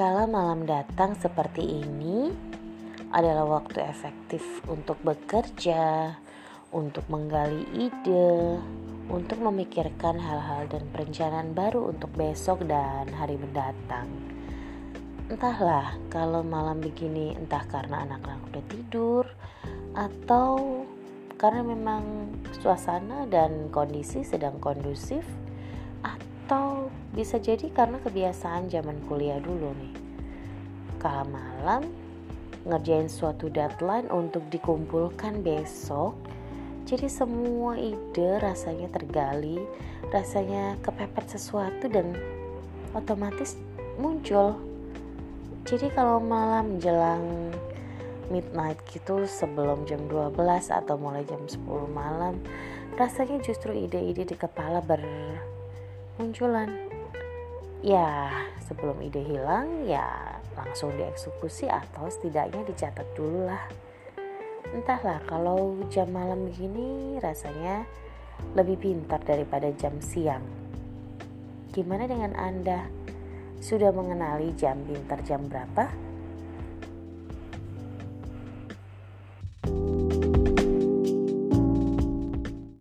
Kala malam datang seperti ini adalah waktu efektif untuk bekerja, untuk menggali ide, untuk memikirkan hal-hal dan perencanaan baru untuk besok dan hari mendatang. Entahlah, kalau malam begini entah karena anak-anak udah tidur atau karena memang suasana dan kondisi sedang kondusif bisa jadi karena kebiasaan zaman kuliah dulu nih. Kala malam ngerjain suatu deadline untuk dikumpulkan besok. Jadi semua ide rasanya tergali, rasanya kepepet sesuatu dan otomatis muncul. Jadi kalau malam jelang midnight gitu sebelum jam 12 atau mulai jam 10 malam rasanya justru ide-ide di kepala ber munculan ya sebelum ide hilang ya langsung dieksekusi atau setidaknya dicatat dulu lah. Entahlah kalau jam malam begini rasanya lebih pintar daripada jam siang. Gimana dengan anda? Sudah mengenali jam pintar jam berapa